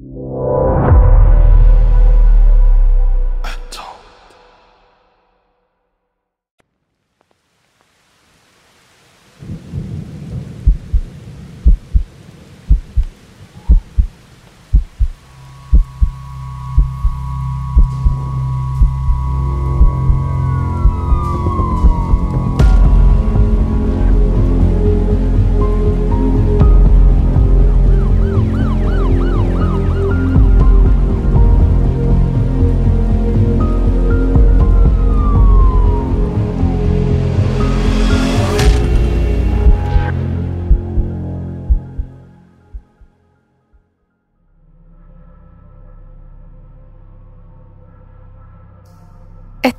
you.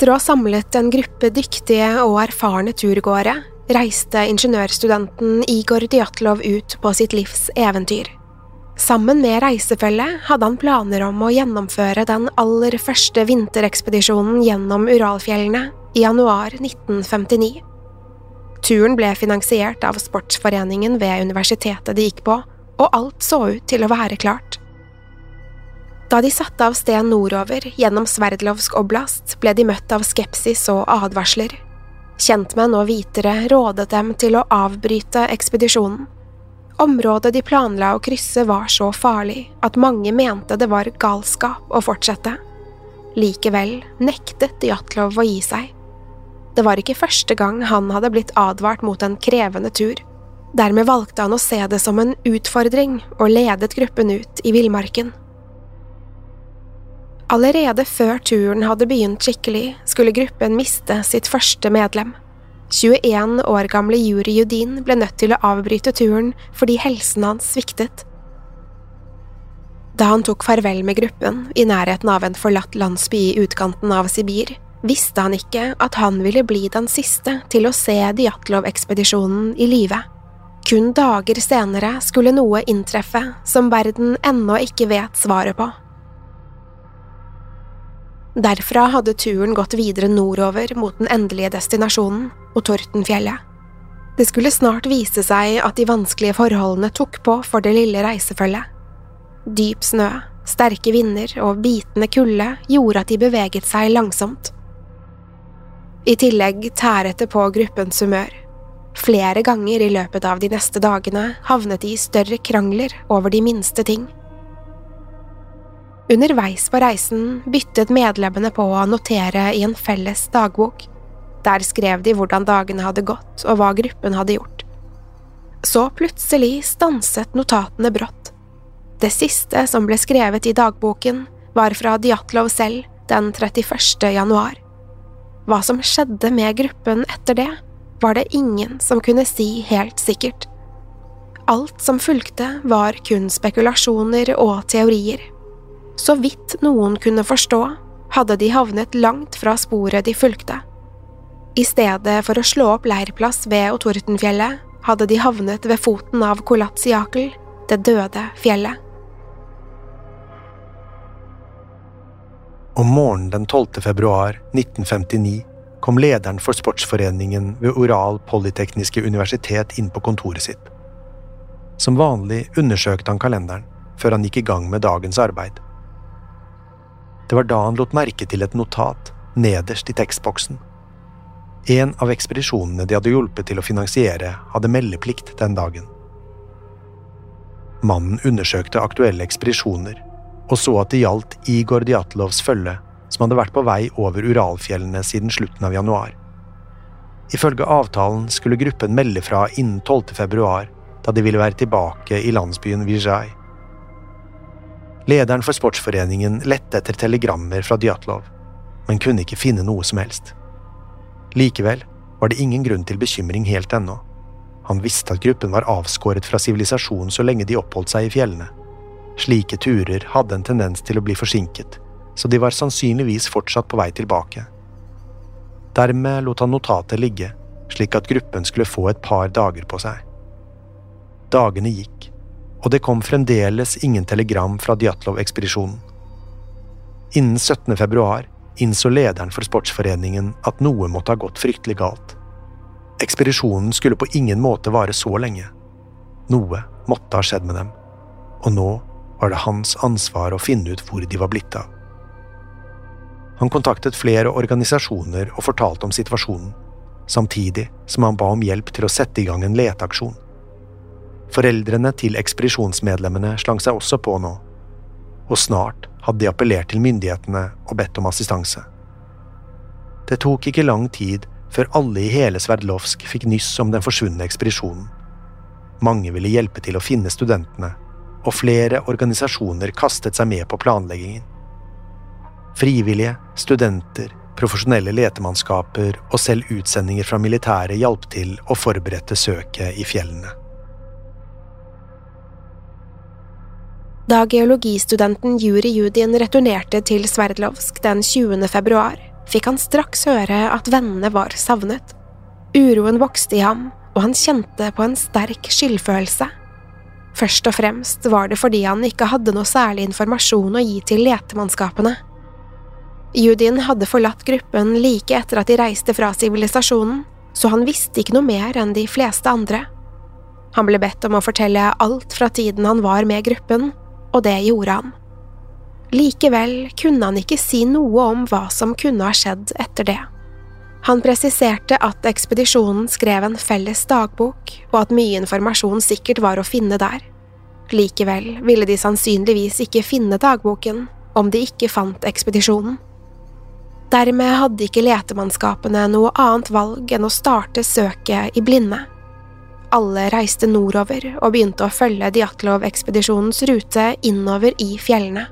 Etter å ha samlet en gruppe dyktige og erfarne turgåere, reiste ingeniørstudenten Igor Djatlov ut på sitt livs eventyr. Sammen med reisefelle hadde han planer om å gjennomføre den aller første vinterekspedisjonen gjennom Uralfjellene i januar 1959. Turen ble finansiert av sportsforeningen ved universitetet de gikk på, og alt så ut til å være klart. Da de satte av sted nordover gjennom Sverdlovsk oblast, ble de møtt av skepsis og advarsler. Kjentmenn og vitere rådet dem til å avbryte ekspedisjonen. Området de planla å krysse var så farlig at mange mente det var galskap å fortsette. Likevel nektet Jatlov å gi seg. Det var ikke første gang han hadde blitt advart mot en krevende tur. Dermed valgte han å se det som en utfordring og ledet gruppen ut i villmarken. Allerede før turen hadde begynt skikkelig, skulle gruppen miste sitt første medlem. 21 år gamle Juri Judin ble nødt til å avbryte turen fordi helsen hans sviktet. Da han tok farvel med gruppen i nærheten av en forlatt landsby i utkanten av Sibir, visste han ikke at han ville bli den siste til å se Djatlov-ekspedisjonen i live. Kun dager senere skulle noe inntreffe som verden ennå ikke vet svaret på. Derfra hadde turen gått videre nordover mot den endelige destinasjonen, Otortenfjellet. Det skulle snart vise seg at de vanskelige forholdene tok på for det lille reisefølget. Dyp snø, sterke vinder og bitende kulde gjorde at de beveget seg langsomt. I tillegg tæret det på gruppens humør. Flere ganger i løpet av de neste dagene havnet de i større krangler over de minste ting. Underveis på reisen byttet medlemmene på å notere i en felles dagbok. Der skrev de hvordan dagene hadde gått og hva gruppen hadde gjort. Så plutselig stanset notatene brått. Det siste som ble skrevet i dagboken, var fra Djatlov selv den 31. januar. Hva som skjedde med gruppen etter det, var det ingen som kunne si helt sikkert. Alt som fulgte, var kun spekulasjoner og teorier. Så vidt noen kunne forstå, hadde de havnet langt fra sporet de fulgte. I stedet for å slå opp leirplass ved Otortenfjellet, hadde de havnet ved foten av Kolatsiakel, det døde fjellet. Om morgenen den 12. februar 1959 kom lederen for sportsforeningen ved Oral Polytekniske universitet inn på kontoret sitt. Som vanlig undersøkte han kalenderen før han gikk i gang med dagens arbeid. Det var da han lot merke til et notat nederst i tekstboksen. En av ekspedisjonene de hadde hjulpet til å finansiere, hadde meldeplikt den dagen. Mannen undersøkte aktuelle ekspedisjoner og så at det gjaldt Igor Djatlovs følge, som hadde vært på vei over Uralfjellene siden slutten av januar. Ifølge avtalen skulle gruppen melde fra innen 12. februar, da de ville være tilbake i landsbyen Vijay. Lederen for sportsforeningen lette etter telegrammer fra Djatlov, men kunne ikke finne noe som helst. Likevel var det ingen grunn til bekymring helt ennå. Han visste at gruppen var avskåret fra sivilisasjonen så lenge de oppholdt seg i fjellene. Slike turer hadde en tendens til å bli forsinket, så de var sannsynligvis fortsatt på vei tilbake. Dermed lot han notatet ligge, slik at gruppen skulle få et par dager på seg. Dagene gikk, og det kom fremdeles ingen telegram fra Djatlov-ekspedisjonen. Innen 17. februar innså lederen for sportsforeningen at noe måtte ha gått fryktelig galt. Ekspedisjonen skulle på ingen måte vare så lenge. Noe måtte ha skjedd med dem, og nå var det hans ansvar å finne ut hvor de var blitt av. Han kontaktet flere organisasjoner og fortalte om situasjonen, samtidig som han ba om hjelp til å sette i gang en leteaksjon. Foreldrene til ekspedisjonsmedlemmene slang seg også på nå, og snart hadde de appellert til myndighetene og bedt om assistanse. Det tok ikke lang tid før alle i hele Sverdlovsk fikk nyss om den forsvunne ekspedisjonen. Mange ville hjelpe til å finne studentene og flere organisasjoner kastet seg med på planleggingen. Frivillige, studenter, profesjonelle letemannskaper og selv utsendinger fra militæret hjalp til å forberede søket i fjellene. Da geologistudenten Juri Judin returnerte til Sverdlovsk den 20. februar, fikk han straks høre at vennene var savnet. Uroen vokste i ham, og han kjente på en sterk skyldfølelse. Først og fremst var det fordi han ikke hadde noe særlig informasjon å gi til letemannskapene. Judin hadde forlatt gruppen like etter at de reiste fra sivilisasjonen, så han visste ikke noe mer enn de fleste andre. Han ble bedt om å fortelle alt fra tiden han var med gruppen, og det gjorde han. Likevel kunne han ikke si noe om hva som kunne ha skjedd etter det. Han presiserte at ekspedisjonen skrev en felles dagbok, og at mye informasjon sikkert var å finne der. Likevel ville de sannsynligvis ikke finne dagboken om de ikke fant ekspedisjonen. Dermed hadde ikke letemannskapene noe annet valg enn å starte søket i blinde. Alle reiste nordover og begynte å følge Diatlov-ekspedisjonens rute innover i fjellene.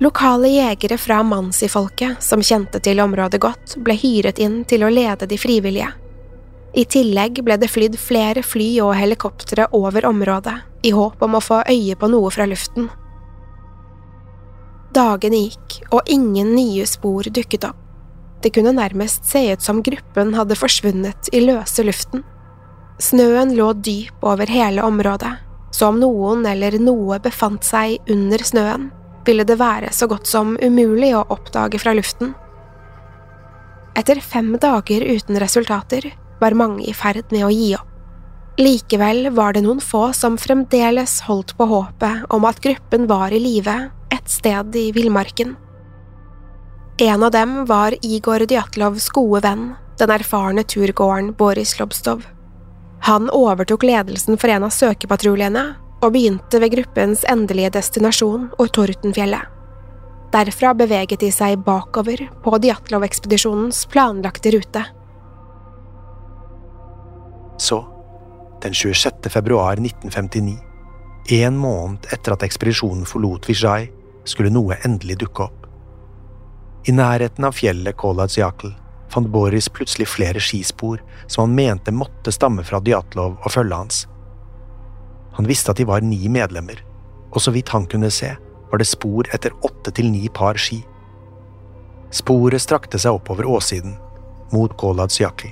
Lokale jegere fra Mansi-folket, som kjente til området godt, ble hyret inn til å lede de frivillige. I tillegg ble det flydd flere fly og helikoptre over området, i håp om å få øye på noe fra luften. Dagene gikk, og ingen nye spor dukket opp. Det kunne nærmest se ut som gruppen hadde forsvunnet i løse luften. Snøen lå dyp over hele området, så om noen eller noe befant seg under snøen, ville det være så godt som umulig å oppdage fra luften. Etter fem dager uten resultater var mange i ferd med å gi opp. Likevel var det noen få som fremdeles holdt på håpet om at gruppen var i live et sted i villmarken. En av dem var Igor Djatlovs gode venn, den erfarne turgåeren Boris Lobstov. Han overtok ledelsen for en av søkepatruljene og begynte ved gruppens endelige destinasjon, Ortortenfjellet. Derfra beveget de seg bakover på Diatlov-ekspedisjonens planlagte rute. Så, den 26. februar 1959, en måned etter at ekspedisjonen forlot Vijay, skulle noe endelig dukke opp. I nærheten av fjellet Koladziakl fant Boris plutselig flere skispor som han mente måtte stamme fra Djatlov og følget hans. Han visste at de var ni medlemmer, og så vidt han kunne se, var det spor etter åtte til ni par ski. Sporet strakte seg oppover åssiden, mot Koladsjakl.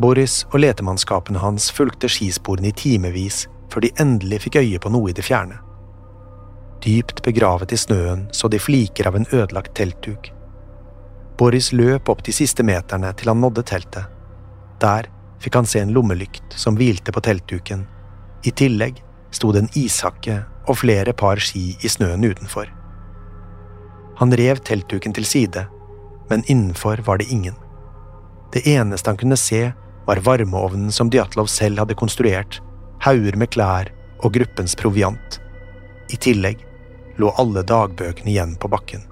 Boris og letemannskapene hans fulgte skisporene i timevis før de endelig fikk øye på noe i det fjerne. Dypt begravet i snøen så de fliker av en ødelagt teltduk. Boris løp opp de siste meterne til han nådde teltet. Der fikk han se en lommelykt som hvilte på teltduken. I tillegg sto det en ishakke og flere par ski i snøen utenfor. Han rev teltduken til side, men innenfor var det ingen. Det eneste han kunne se, var varmeovnen som Djatlov selv hadde konstruert, hauger med klær og gruppens proviant. I tillegg lå alle dagbøkene igjen på bakken.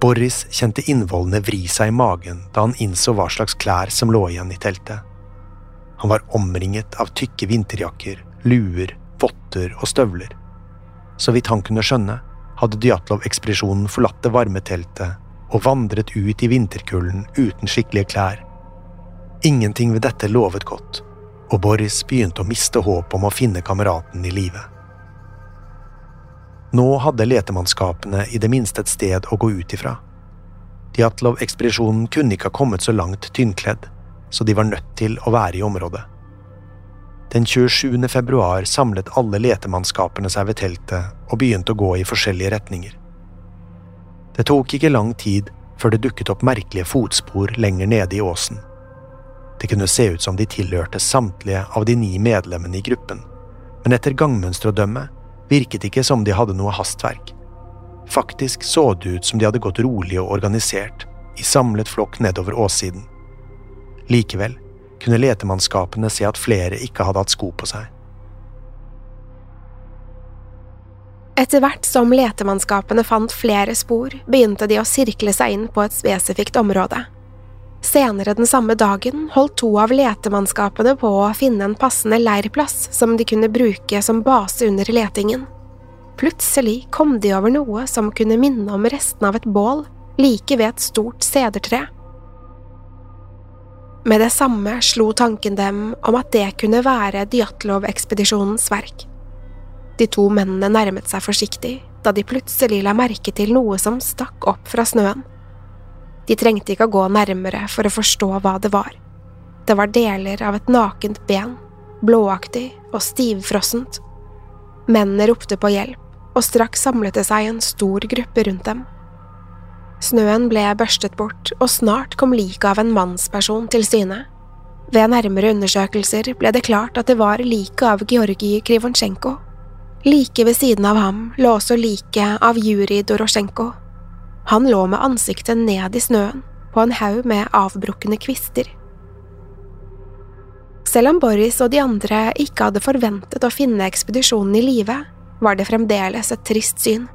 Boris kjente innvollene vri seg i magen da han innså hva slags klær som lå igjen i teltet. Han var omringet av tykke vinterjakker, luer, votter og støvler. Så vidt han kunne skjønne, hadde Djatlov-ekspedisjonen forlatt det varme teltet og vandret ut i vinterkulden uten skikkelige klær. Ingenting ved dette lovet godt, og Boris begynte å miste håp om å finne kameraten i live. Nå hadde letemannskapene i det minste et sted å gå ut ifra. Djatlov-ekspedisjonen kunne ikke ha kommet så langt tynnkledd, så de var nødt til å være i området. Den 27. februar samlet alle letemannskapene seg ved teltet og begynte å gå i forskjellige retninger. Det tok ikke lang tid før det dukket opp merkelige fotspor lenger nede i åsen. Det kunne se ut som de tilhørte samtlige av de ni medlemmene i gruppen, men etter gangmønster å dømme virket ikke som de hadde noe hastverk. Faktisk så det ut som de hadde gått rolig og organisert, i samlet flokk nedover åssiden. Likevel kunne letemannskapene se at flere ikke hadde hatt sko på seg. Etter hvert som letemannskapene fant flere spor, begynte de å sirkle seg inn på et spesifikt område. Senere den samme dagen holdt to av letemannskapene på å finne en passende leirplass som de kunne bruke som base under letingen. Plutselig kom de over noe som kunne minne om restene av et bål like ved et stort sedertre. Med det samme slo tanken dem om at det kunne være Djatlov-ekspedisjonens verk. De to mennene nærmet seg forsiktig da de plutselig la merke til noe som stakk opp fra snøen. De trengte ikke å gå nærmere for å forstå hva det var. Det var deler av et nakent ben, blåaktig og stivfrossent. Mennene ropte på hjelp, og straks samlet det seg en stor gruppe rundt dem. Snøen ble børstet bort, og snart kom liket av en mannsperson til syne. Ved nærmere undersøkelser ble det klart at det var liket av Georgij Krivonsjenko. Like ved siden av ham lå også liket av Jurij Dorosjenko, han lå med ansiktet ned i snøen, på en haug med avbrukne kvister. Selv om Boris og de andre ikke hadde forventet å finne ekspedisjonen i live, var det fremdeles et trist syn.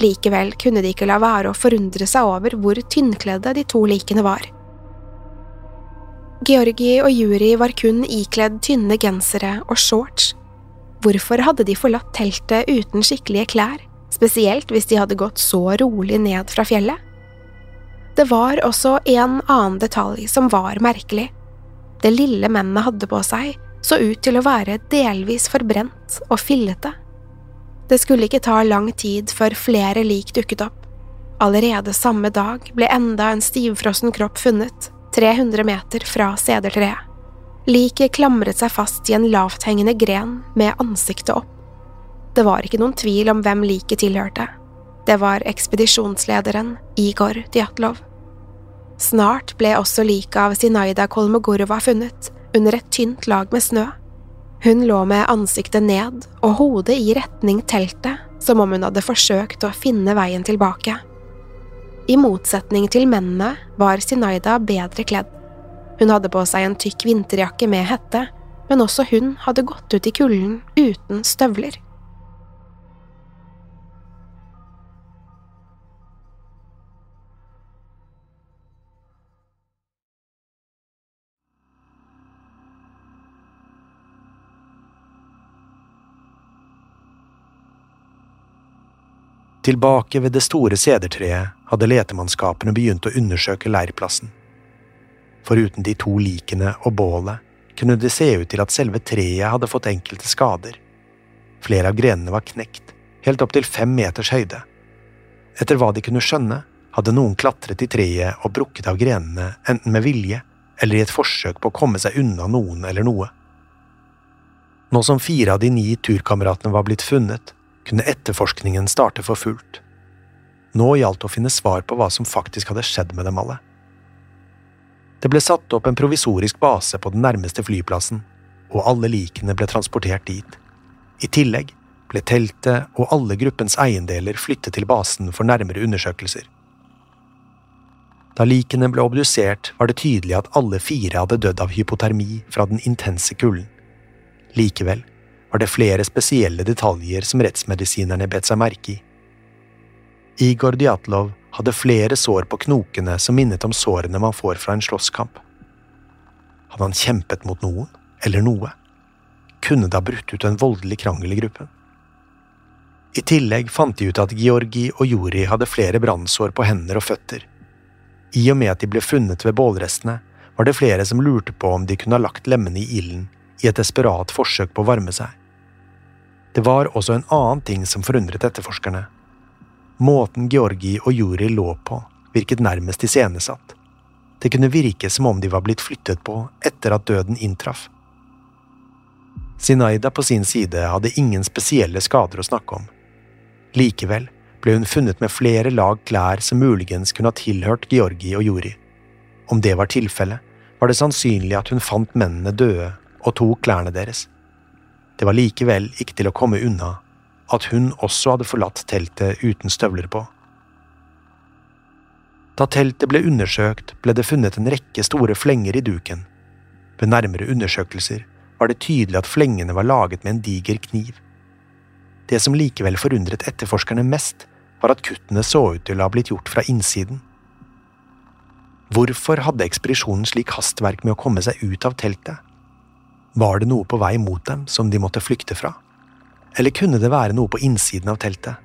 Likevel kunne de ikke la være å forundre seg over hvor tynnkledde de to likene var. Georgi og Juri var kun ikledd tynne gensere og shorts. Hvorfor hadde de forlatt teltet uten skikkelige klær? Spesielt hvis de hadde gått så rolig ned fra fjellet. Det var også en annen detalj som var merkelig. Det lille mennene hadde på seg, så ut til å være delvis forbrent og fillete. Det skulle ikke ta lang tid før flere lik dukket opp. Allerede samme dag ble enda en stivfrossen kropp funnet, 300 meter fra sedertreet. Liket klamret seg fast i en lavthengende gren med ansiktet opp. Det var ikke noen tvil om hvem liket tilhørte. Det var ekspedisjonslederen Igor Djatlov. Snart ble også liket av Sinaida Kolmogorova funnet, under et tynt lag med snø. Hun lå med ansiktet ned og hodet i retning teltet, som om hun hadde forsøkt å finne veien tilbake. I motsetning til mennene var Sinaida bedre kledd. Hun hadde på seg en tykk vinterjakke med hette, men også hun hadde gått ut i kulden uten støvler. Tilbake ved det store sedertreet hadde letemannskapene begynt å undersøke leirplassen. Foruten de to likene og bålet kunne det se ut til at selve treet hadde fått enkelte skader. Flere av grenene var knekt, helt opp til fem meters høyde. Etter hva de kunne skjønne, hadde noen klatret i treet og brukket av grenene, enten med vilje eller i et forsøk på å komme seg unna noen eller noe. Nå som fire av de ni turkameratene var blitt funnet, kunne etterforskningen starte for fullt. Nå gjaldt det å finne svar på hva som faktisk hadde skjedd med dem alle. Det ble satt opp en provisorisk base på den nærmeste flyplassen, og alle likene ble transportert dit. I tillegg ble teltet og alle gruppens eiendeler flyttet til basen for nærmere undersøkelser. Da likene ble obdusert, var det tydelig at alle fire hadde dødd av hypotermi fra den intense kulden. Likevel var det flere spesielle detaljer som rettsmedisinerne bet seg merke i. Igor Djatlov hadde flere sår på knokene som minnet om sårene man får fra en slåsskamp. Hadde han kjempet mot noen, eller noe? Kunne det ha brutt ut en voldelig krangel i gruppen? I tillegg fant de ut at Georgi og Juri hadde flere brannsår på hender og føtter. I og med at de ble funnet ved bålrestene, var det flere som lurte på om de kunne ha lagt lemmene i ilden i et desperat forsøk på å varme seg. Det var også en annen ting som forundret etterforskerne. Måten Georgi og Juri lå på, virket nærmest iscenesatt. Det kunne virke som om de var blitt flyttet på etter at døden inntraff. Sinaida på sin side hadde ingen spesielle skader å snakke om. Likevel ble hun funnet med flere lag klær som muligens kunne ha tilhørt Georgi og Juri. Om det var tilfellet, var det sannsynlig at hun fant mennene døde og tok klærne deres. Det var likevel ikke til å komme unna at hun også hadde forlatt teltet uten støvler på. Da teltet ble undersøkt, ble det funnet en rekke store flenger i duken. Ved nærmere undersøkelser var det tydelig at flengene var laget med en diger kniv. Det som likevel forundret etterforskerne mest, var at kuttene så ut til å ha blitt gjort fra innsiden. Hvorfor hadde ekspedisjonen slik hastverk med å komme seg ut av teltet? Var det noe på vei mot dem som de måtte flykte fra? Eller kunne det være noe på innsiden av teltet?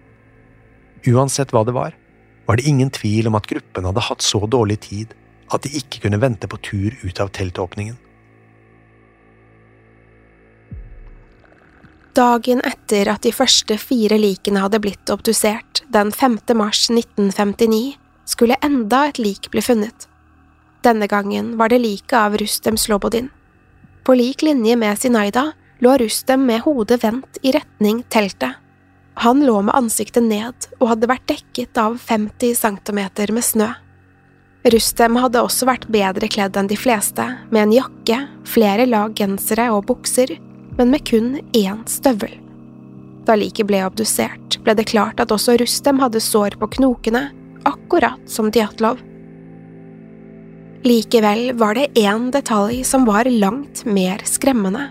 Uansett hva det var, var det ingen tvil om at gruppen hadde hatt så dårlig tid at de ikke kunne vente på tur ut av teltåpningen. Dagen etter at de første fire likene hadde blitt obdusert, den 5. mars 1959, skulle enda et lik bli funnet. Denne gangen var det liket av Rustem Slobodin. På lik linje med Sinaida lå Rustem med hodet vendt i retning teltet. Han lå med ansiktet ned og hadde vært dekket av 50 centimeter med snø. Rustem hadde også vært bedre kledd enn de fleste, med en jakke, flere lag gensere og bukser, men med kun én støvel. Da liket ble obdusert, ble det klart at også Rustem hadde sår på knokene, akkurat som Djatlov. Likevel var det én detalj som var langt mer skremmende.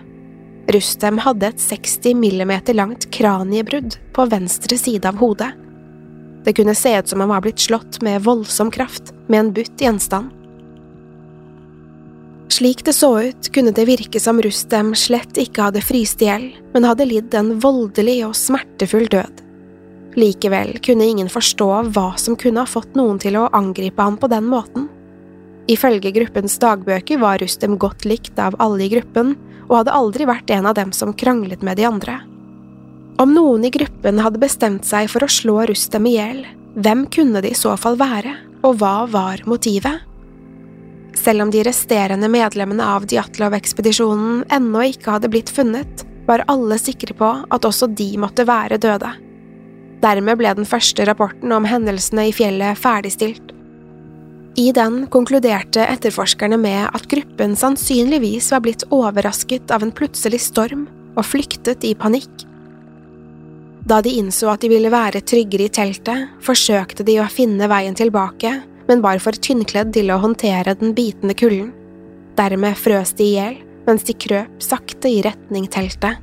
Rustem hadde et 60 millimeter langt kraniebrudd på venstre side av hodet. Det kunne se ut som han var blitt slått med voldsom kraft med en butt gjenstand. Slik det så ut, kunne det virke som Rustem slett ikke hadde fryst i hjel, men hadde lidd en voldelig og smertefull død. Likevel kunne ingen forstå hva som kunne ha fått noen til å angripe ham på den måten. Ifølge gruppens dagbøker var Rustem godt likt av alle i gruppen, og hadde aldri vært en av dem som kranglet med de andre. Om noen i gruppen hadde bestemt seg for å slå Rustem i hjel, hvem kunne det i så fall være, og hva var motivet? Selv om de resterende medlemmene av Djatlov-ekspedisjonen ennå ikke hadde blitt funnet, var alle sikre på at også de måtte være døde. Dermed ble den første rapporten om hendelsene i fjellet ferdigstilt, i den konkluderte etterforskerne med at gruppen sannsynligvis var blitt overrasket av en plutselig storm og flyktet i panikk. Da de innså at de ville være tryggere i teltet, forsøkte de å finne veien tilbake, men var for tynnkledd til å håndtere den bitende kulden. Dermed frøs de i hjel mens de krøp sakte i retning teltet.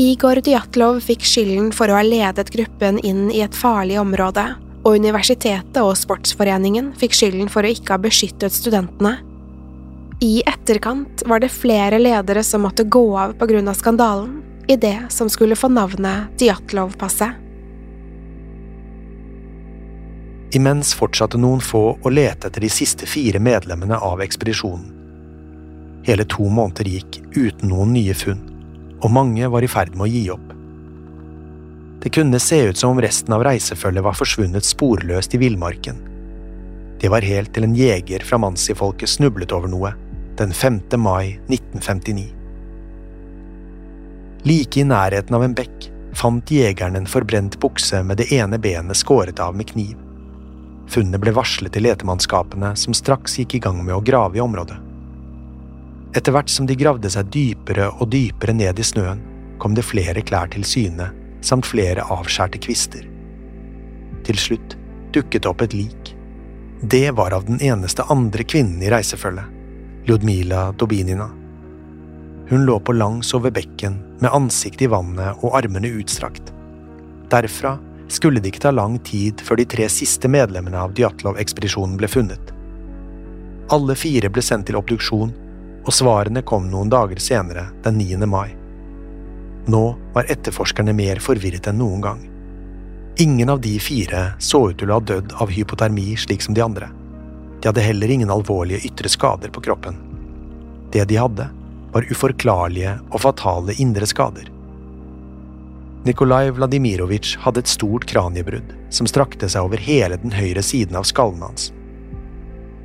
Igor Djatlov fikk skylden for å ha ledet gruppen inn i et farlig område og universitetet og sportsforeningen fikk skylden for å ikke ha beskyttet studentene. I etterkant var det flere ledere som måtte gå av på grunn av skandalen, i det som skulle få navnet Djatlov-passet. Imens fortsatte noen få å lete etter de siste fire medlemmene av ekspedisjonen. Hele to måneder gikk uten noen nye funn, og mange var i ferd med å gi opp. Det kunne se ut som om resten av reisefølget var forsvunnet sporløst i villmarken. Det var helt til en jeger fra Mansi-folket snublet over noe den 5. mai 1959. Like i nærheten av en bekk fant jegeren en forbrent bukse med det ene benet skåret av med kniv. Funnet ble varslet til letemannskapene, som straks gikk i gang med å grave i området. Etter hvert som de gravde seg dypere og dypere ned i snøen, kom det flere klær til syne, samt flere avskjærte kvister. Til slutt dukket det opp et lik. Det var av den eneste andre kvinnen i reisefølget, Ljudmila Dobinina. Hun lå på langs over bekken med ansiktet i vannet og armene utstrakt. Derfra skulle det ikke ta lang tid før de tre siste medlemmene av Djatlov-ekspedisjonen ble funnet. Alle fire ble sendt til obduksjon og svarene kom noen dager senere, den 9. mai. Nå var etterforskerne mer forvirret enn noen gang. Ingen av de fire så ut til å ha dødd av hypotermi slik som de andre. De hadde heller ingen alvorlige ytre skader på kroppen. Det de hadde, var uforklarlige og fatale indre skader. Nikolai Vladimirovitsj hadde et stort kraniebrudd som strakte seg over hele den høyre siden av skallen hans.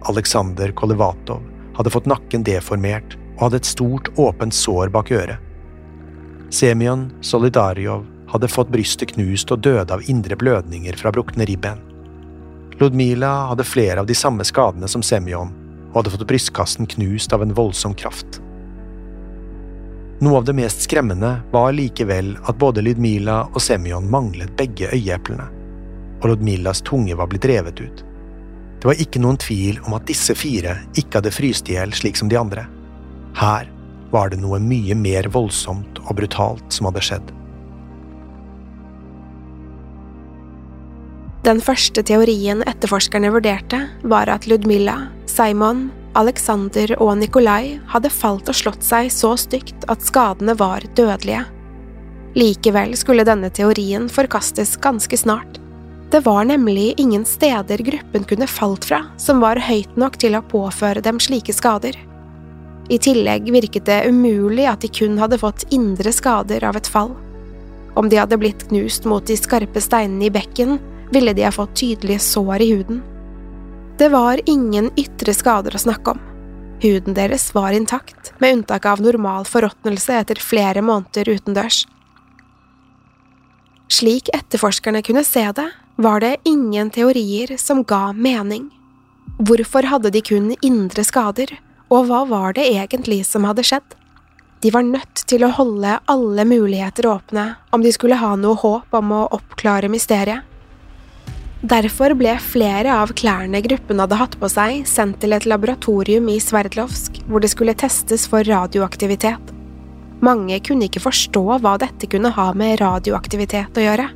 Aleksandr Kolevatov hadde fått nakken deformert og hadde et stort, åpent sår bak øret. Semyon Solidarjov hadde fått brystet knust og døde av indre blødninger fra brukne ribben. Ludmila hadde flere av de samme skadene som Semyon, og hadde fått brystkassen knust av en voldsom kraft. Noe av det mest skremmende var likevel at både Ludmila og Semyon manglet begge øyeeplene, og Ludmilas tunge var blitt revet ut. Det var ikke noen tvil om at disse fire ikke hadde fryst i hjel slik som de andre. Her var det noe mye mer voldsomt og brutalt som hadde skjedd. Den første teorien etterforskerne vurderte, var at Ludmilla, Simon, Alexander og Nikolai hadde falt og slått seg så stygt at skadene var dødelige. Likevel skulle denne teorien forkastes ganske snart. Det var nemlig ingen steder gruppen kunne falt fra som var høyt nok til å påføre dem slike skader. I tillegg virket det umulig at de kun hadde fått indre skader av et fall. Om de hadde blitt knust mot de skarpe steinene i bekken, ville de ha fått tydelige sår i huden. Det var ingen ytre skader å snakke om. Huden deres var intakt, med unntak av normal forråtnelse etter flere måneder utendørs. Slik etterforskerne kunne se det, var det ingen teorier som ga mening. Hvorfor hadde de kun indre skader, og hva var det egentlig som hadde skjedd? De var nødt til å holde alle muligheter åpne om de skulle ha noe håp om å oppklare mysteriet. Derfor ble flere av klærne gruppen hadde hatt på seg, sendt til et laboratorium i Sverdlovsk, hvor det skulle testes for radioaktivitet. Mange kunne ikke forstå hva dette kunne ha med radioaktivitet å gjøre.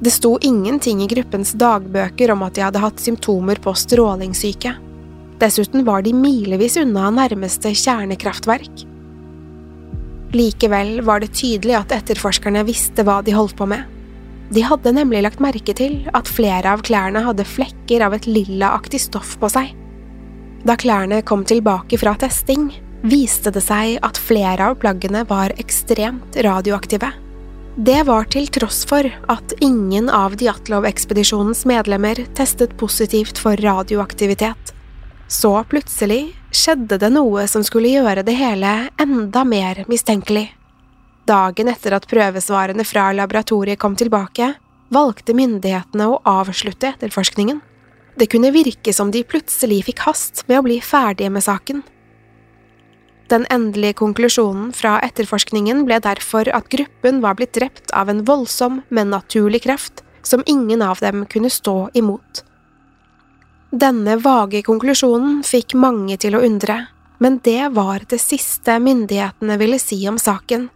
Det sto ingenting i gruppens dagbøker om at de hadde hatt symptomer på strålingssyke. Dessuten var de milevis unna nærmeste kjernekraftverk. Likevel var det tydelig at etterforskerne visste hva de holdt på med. De hadde nemlig lagt merke til at flere av klærne hadde flekker av et lillaaktig stoff på seg. Da klærne kom tilbake fra testing, viste det seg at flere av plaggene var ekstremt radioaktive. Det var til tross for at ingen av Djatlov-ekspedisjonens medlemmer testet positivt for radioaktivitet. Så plutselig skjedde det noe som skulle gjøre det hele enda mer mistenkelig. Dagen etter at prøvesvarene fra laboratoriet kom tilbake, valgte myndighetene å avslutte etterforskningen. Det kunne virke som de plutselig fikk hast med å bli ferdige med saken. Den endelige konklusjonen fra etterforskningen ble derfor at gruppen var blitt drept av en voldsom, men naturlig kraft som ingen av dem kunne stå imot. Denne vage konklusjonen fikk mange til å undre, men det var det siste myndighetene ville si om saken.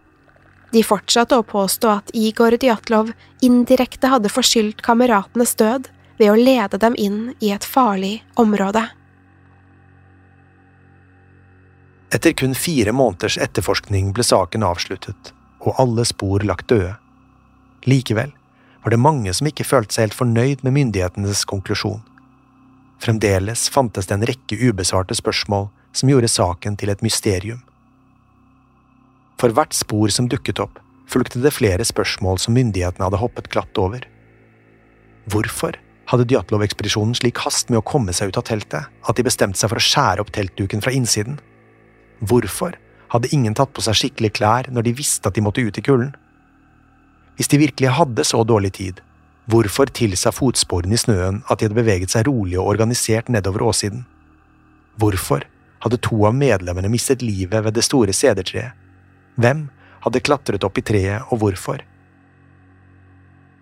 De fortsatte å påstå at Igor Djatlov indirekte hadde forskyldt kameratenes død ved å lede dem inn i et farlig område. Etter kun fire måneders etterforskning ble saken avsluttet, og alle spor lagt døde. Likevel var det mange som ikke følte seg helt fornøyd med myndighetenes konklusjon. Fremdeles fantes det en rekke ubesvarte spørsmål som gjorde saken til et mysterium. For hvert spor som dukket opp, fulgte det flere spørsmål som myndighetene hadde hoppet glatt over. Hvorfor hadde Djatlov-ekspedisjonen slik hast med å komme seg ut av teltet at de bestemte seg for å skjære opp teltduken fra innsiden? Hvorfor hadde ingen tatt på seg skikkelige klær når de visste at de måtte ut i kulden? Hvis de virkelig hadde så dårlig tid, hvorfor tilsa fotsporene i snøen at de hadde beveget seg rolig og organisert nedover åssiden? Hvorfor hadde to av medlemmene mistet livet ved det store sedertreet? Hvem hadde klatret opp i treet, og hvorfor?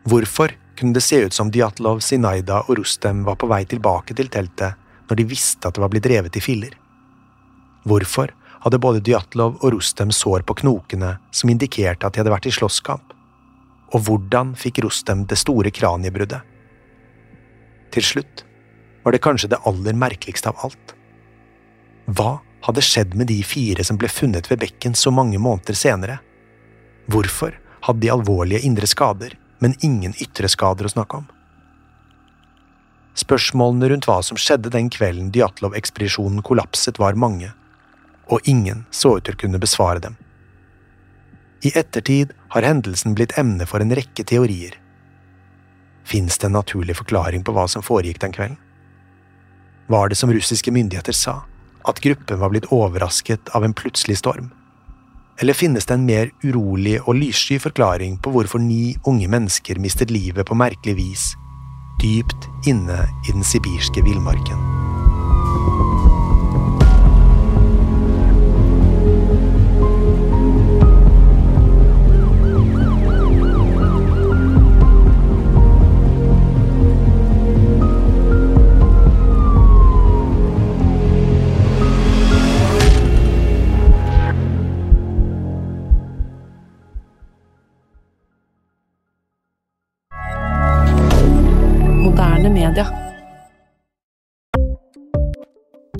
Hvorfor kunne det se ut som Djatlov, Sinaida og Rustem var på vei tilbake til teltet når de visste at det var blitt revet i filler? Hvorfor hadde både Djatlov og Rustem sår på knokene som indikerte at de hadde vært i slåsskamp? Og hvordan fikk Rostem det store kraniebruddet? Til slutt var det kanskje det aller merkeligste av alt. Hva hadde skjedd med de fire som ble funnet ved bekken så mange måneder senere? Hvorfor hadde de alvorlige indre skader, men ingen ytre skader å snakke om? Spørsmålene rundt hva som skjedde den kvelden Djatlov-ekspedisjonen kollapset, var mange, og ingen så ut til å kunne besvare dem. I ettertid har hendelsen blitt emne for en rekke teorier. Fins det en naturlig forklaring på hva som foregikk den kvelden? Var det som russiske myndigheter sa, at gruppen var blitt overrasket av en plutselig storm? Eller finnes det en mer urolig og lyssky forklaring på hvorfor ni unge mennesker mistet livet på merkelig vis, dypt inne i den sibirske villmarken?